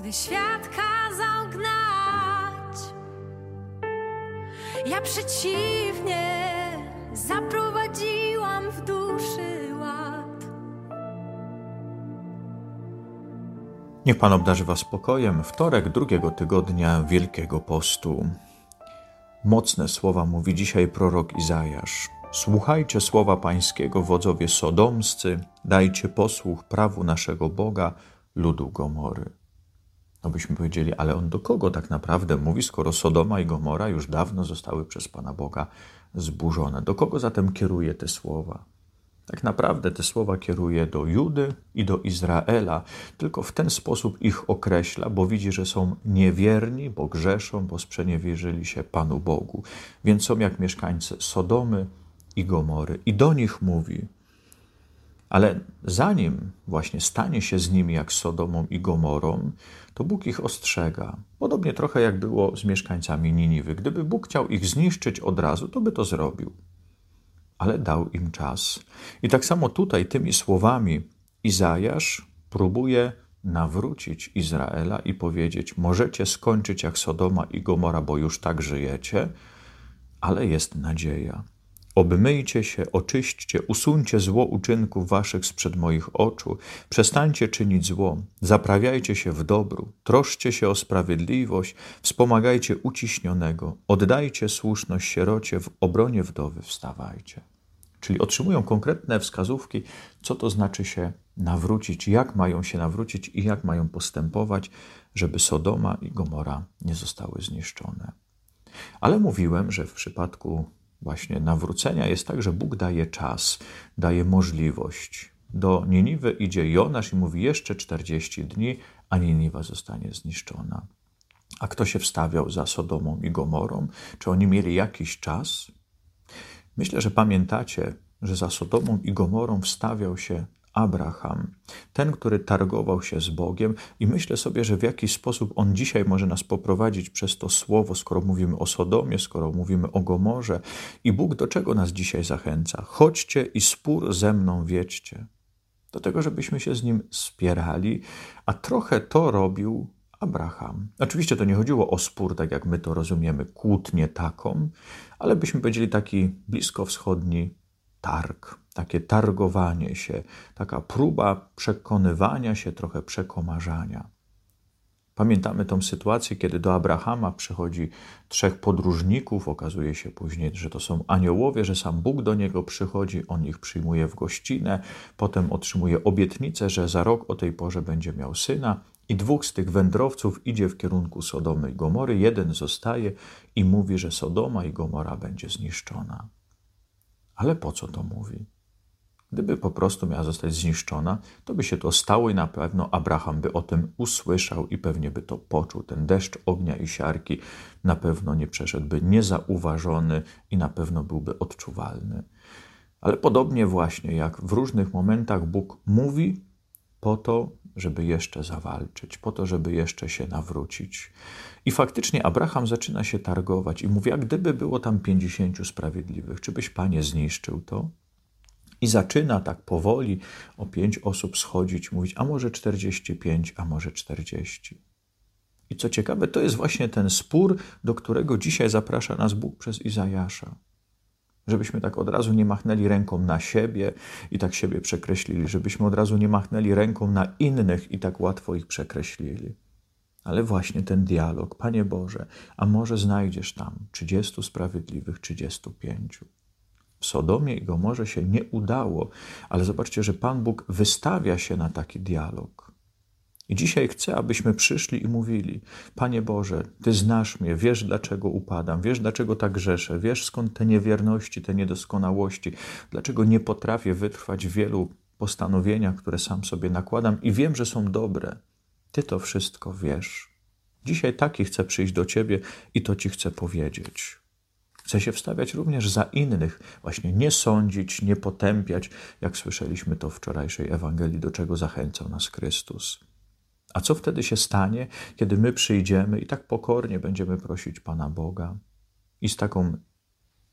gdy świat kazał gnać. Ja przeciwnie zaprowadziłam w duszy ład. Niech Pan obdarzy Was spokojem. Wtorek drugiego tygodnia Wielkiego Postu. Mocne słowa mówi dzisiaj prorok Izajasz. Słuchajcie słowa Pańskiego, wodzowie sodomscy, dajcie posłuch prawu naszego Boga, ludu Gomory. No byśmy powiedzieli, ale on do kogo tak naprawdę mówi, skoro Sodoma i Gomora już dawno zostały przez Pana Boga zburzone? Do kogo zatem kieruje te słowa? Tak naprawdę te słowa kieruje do Judy i do Izraela, tylko w ten sposób ich określa, bo widzi, że są niewierni, bo grzeszą, bo sprzeniewierzyli się Panu Bogu. Więc są jak mieszkańcy Sodomy i Gomory. I do nich mówi, ale zanim właśnie stanie się z nimi jak Sodomą i Gomorą, to Bóg ich ostrzega. Podobnie trochę jak było z mieszkańcami Niniwy. Gdyby Bóg chciał ich zniszczyć od razu, to by to zrobił. Ale dał im czas. I tak samo tutaj tymi słowami Izajasz próbuje nawrócić Izraela i powiedzieć: Możecie skończyć jak Sodoma i Gomora, bo już tak żyjecie, ale jest nadzieja. Obmyjcie się, oczyśćcie, usuńcie zło uczynków waszych sprzed moich oczu, przestańcie czynić zło, zaprawiajcie się w dobru, troszcie się o sprawiedliwość, wspomagajcie uciśnionego, oddajcie słuszność sierocie, w obronie wdowy wstawajcie. Czyli otrzymują konkretne wskazówki, co to znaczy się nawrócić, jak mają się nawrócić i jak mają postępować, żeby Sodoma i Gomora nie zostały zniszczone. Ale mówiłem, że w przypadku właśnie nawrócenia jest tak, że Bóg daje czas, daje możliwość. Do Niniwy idzie Jonasz i mówi jeszcze 40 dni, a Niniwa zostanie zniszczona. A kto się wstawiał za Sodomą i Gomorą? Czy oni mieli jakiś czas? Myślę, że pamiętacie, że za Sodomą i Gomorą wstawiał się Abraham, ten, który targował się z Bogiem, i myślę sobie, że w jakiś sposób on dzisiaj może nas poprowadzić przez to słowo, skoro mówimy o Sodomie, skoro mówimy o Gomorze. I Bóg do czego nas dzisiaj zachęca? Chodźcie i spór ze mną wiedźcie. Do tego, żebyśmy się z nim spierali, a trochę to robił Abraham. Oczywiście to nie chodziło o spór, tak jak my to rozumiemy, kłótnię taką, ale byśmy powiedzieli taki bliskowschodni targ, takie targowanie się, taka próba przekonywania się, trochę przekomarzania. Pamiętamy tą sytuację, kiedy do Abrahama przychodzi trzech podróżników, okazuje się później, że to są aniołowie, że sam Bóg do niego przychodzi, on ich przyjmuje w gościnę, potem otrzymuje obietnicę, że za rok o tej porze będzie miał syna, i dwóch z tych wędrowców idzie w kierunku Sodomy i Gomory, jeden zostaje i mówi, że Sodoma i Gomora będzie zniszczona. Ale po co to mówi? Gdyby po prostu miała zostać zniszczona, to by się to stało i na pewno Abraham by o tym usłyszał i pewnie by to poczuł. Ten deszcz ognia i siarki na pewno nie przeszedłby niezauważony i na pewno byłby odczuwalny. Ale podobnie właśnie jak w różnych momentach Bóg mówi po to, żeby jeszcze zawalczyć, po to, żeby jeszcze się nawrócić. I faktycznie Abraham zaczyna się targować i mówi, a gdyby było tam pięćdziesięciu sprawiedliwych, czy byś, Panie, zniszczył to? I zaczyna tak powoli o pięć osób schodzić, mówić, a może czterdzieści pięć, a może czterdzieści. I co ciekawe, to jest właśnie ten spór, do którego dzisiaj zaprasza nas Bóg przez Izajasza. Żebyśmy tak od razu nie machnęli ręką na siebie i tak siebie przekreślili, żebyśmy od razu nie machnęli ręką na innych i tak łatwo ich przekreślili. Ale właśnie ten dialog, Panie Boże, a może znajdziesz tam trzydziestu sprawiedliwych, trzydziestu pięciu. W Sodomie i Gomorze się nie udało, ale zobaczcie, że Pan Bóg wystawia się na taki dialog. I dzisiaj chcę, abyśmy przyszli i mówili: Panie Boże, Ty znasz mnie, wiesz dlaczego upadam, wiesz dlaczego tak grzeszę, wiesz skąd te niewierności, te niedoskonałości, dlaczego nie potrafię wytrwać wielu postanowieniach, które sam sobie nakładam i wiem, że są dobre. Ty to wszystko wiesz. Dzisiaj taki chcę przyjść do Ciebie i to Ci chcę powiedzieć. Chcę się wstawiać również za innych, właśnie nie sądzić, nie potępiać, jak słyszeliśmy to w wczorajszej Ewangelii, do czego zachęcał nas Chrystus. A co wtedy się stanie, kiedy my przyjdziemy i tak pokornie będziemy prosić Pana Boga i z taką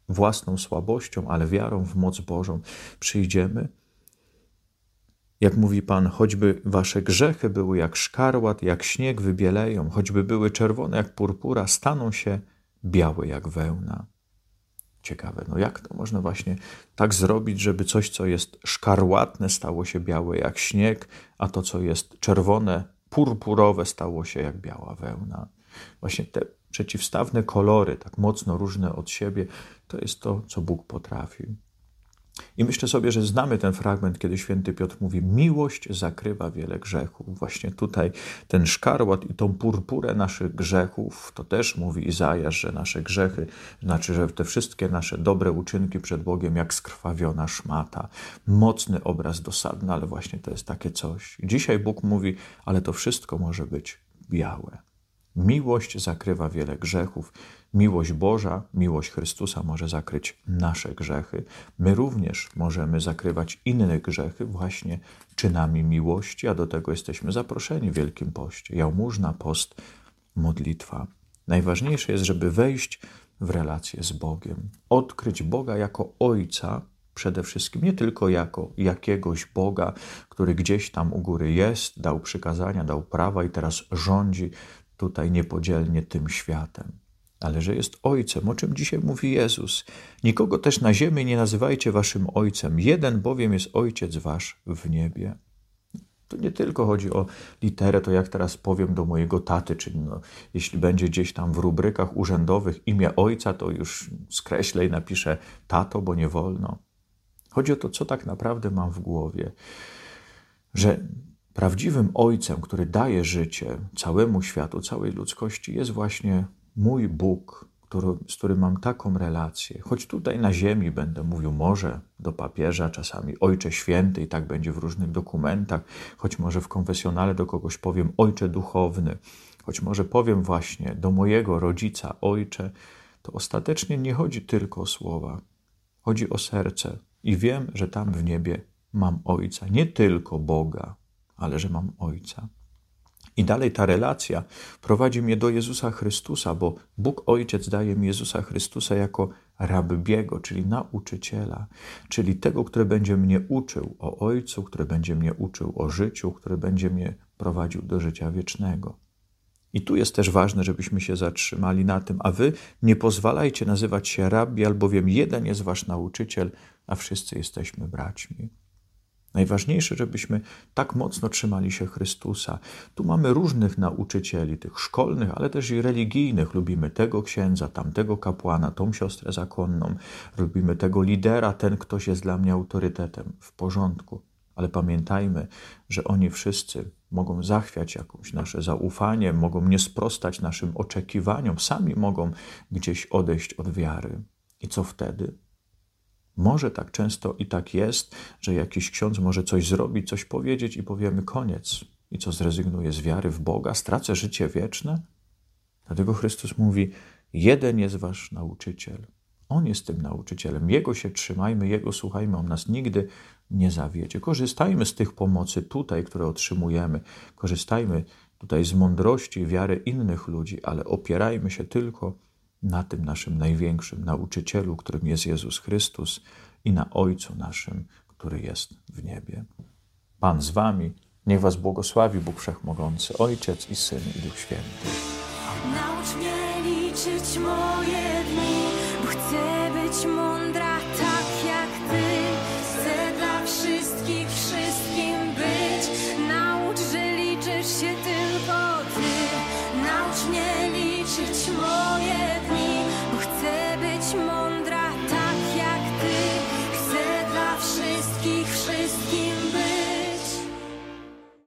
własną słabością, ale wiarą w moc Bożą przyjdziemy Jak mówi Pan, choćby wasze grzechy były jak szkarłat, jak śnieg wybieleją, choćby były czerwone jak purpura, staną się białe jak wełna. Ciekawe, no jak to można właśnie tak zrobić, żeby coś, co jest szkarłatne, stało się białe jak śnieg, a to, co jest czerwone, purpurowe, stało się jak biała wełna. Właśnie te przeciwstawne kolory, tak mocno różne od siebie, to jest to, co Bóg potrafił. I myślę sobie, że znamy ten fragment, kiedy święty Piotr mówi: Miłość zakrywa wiele grzechów. Właśnie tutaj ten szkarłat i tą purpurę naszych grzechów, to też mówi Izajasz, że nasze grzechy, znaczy, że te wszystkie nasze dobre uczynki przed Bogiem, jak skrwawiona szmata. Mocny obraz dosadny, ale właśnie to jest takie coś. Dzisiaj Bóg mówi: Ale to wszystko może być białe. Miłość zakrywa wiele grzechów. Miłość Boża, miłość Chrystusa może zakryć nasze grzechy. My również możemy zakrywać inne grzechy właśnie czynami miłości, a do tego jesteśmy zaproszeni w Wielkim Poście. Jałmużna, post, modlitwa. Najważniejsze jest, żeby wejść w relację z Bogiem, odkryć Boga jako Ojca, przede wszystkim nie tylko jako jakiegoś Boga, który gdzieś tam u góry jest, dał przykazania, dał prawa i teraz rządzi tutaj niepodzielnie tym światem, ale że jest Ojcem, o czym dzisiaj mówi Jezus. Nikogo też na ziemi nie nazywajcie waszym Ojcem, jeden bowiem jest Ojciec wasz w niebie. To nie tylko chodzi o literę, to jak teraz powiem do mojego taty, czyli no, jeśli będzie gdzieś tam w rubrykach urzędowych imię ojca, to już skreślę i napiszę tato, bo nie wolno. Chodzi o to, co tak naprawdę mam w głowie, że Prawdziwym ojcem, który daje życie całemu światu, całej ludzkości, jest właśnie mój Bóg, który, z którym mam taką relację. Choć tutaj na ziemi będę mówił może do papieża, czasami Ojcze Święty, i tak będzie w różnych dokumentach, choć może w konfesjonale do kogoś powiem Ojcze Duchowny, choć może powiem właśnie do mojego rodzica Ojcze, to ostatecznie nie chodzi tylko o słowa, chodzi o serce. I wiem, że tam w niebie mam Ojca, nie tylko Boga, ale że mam Ojca. I dalej ta relacja prowadzi mnie do Jezusa Chrystusa, bo Bóg Ojciec daje mi Jezusa Chrystusa jako rabbiego, czyli nauczyciela, czyli tego, który będzie mnie uczył o Ojcu, który będzie mnie uczył o życiu, który będzie mnie prowadził do życia wiecznego. I tu jest też ważne, żebyśmy się zatrzymali na tym, a wy nie pozwalajcie nazywać się rabbi, albowiem jeden jest wasz nauczyciel, a wszyscy jesteśmy braćmi. Najważniejsze, żebyśmy tak mocno trzymali się Chrystusa. Tu mamy różnych nauczycieli, tych szkolnych, ale też i religijnych. Lubimy tego księdza, tamtego kapłana, tą siostrę zakonną. Lubimy tego lidera, ten ktoś jest dla mnie autorytetem. W porządku. Ale pamiętajmy, że oni wszyscy mogą zachwiać jakąś nasze zaufanie, mogą nie sprostać naszym oczekiwaniom, sami mogą gdzieś odejść od wiary. I co wtedy? Może tak często i tak jest, że jakiś ksiądz może coś zrobić, coś powiedzieć i powiemy koniec. I co zrezygnuję z wiary w Boga, stracę życie wieczne? Dlatego Chrystus mówi: Jeden jest wasz nauczyciel. On jest tym nauczycielem. Jego się trzymajmy, Jego słuchajmy, On nas nigdy nie zawiedzie. Korzystajmy z tych pomocy tutaj, które otrzymujemy. Korzystajmy tutaj z mądrości i wiary innych ludzi, ale opierajmy się tylko na tym naszym największym nauczycielu, którym jest Jezus Chrystus i na Ojcu naszym, który jest w niebie. Pan z wami, niech was błogosławi Bóg Wszechmogący, Ojciec i Syn i Duch Święty. Naucz mnie liczyć moje dni, bo chcę być mądra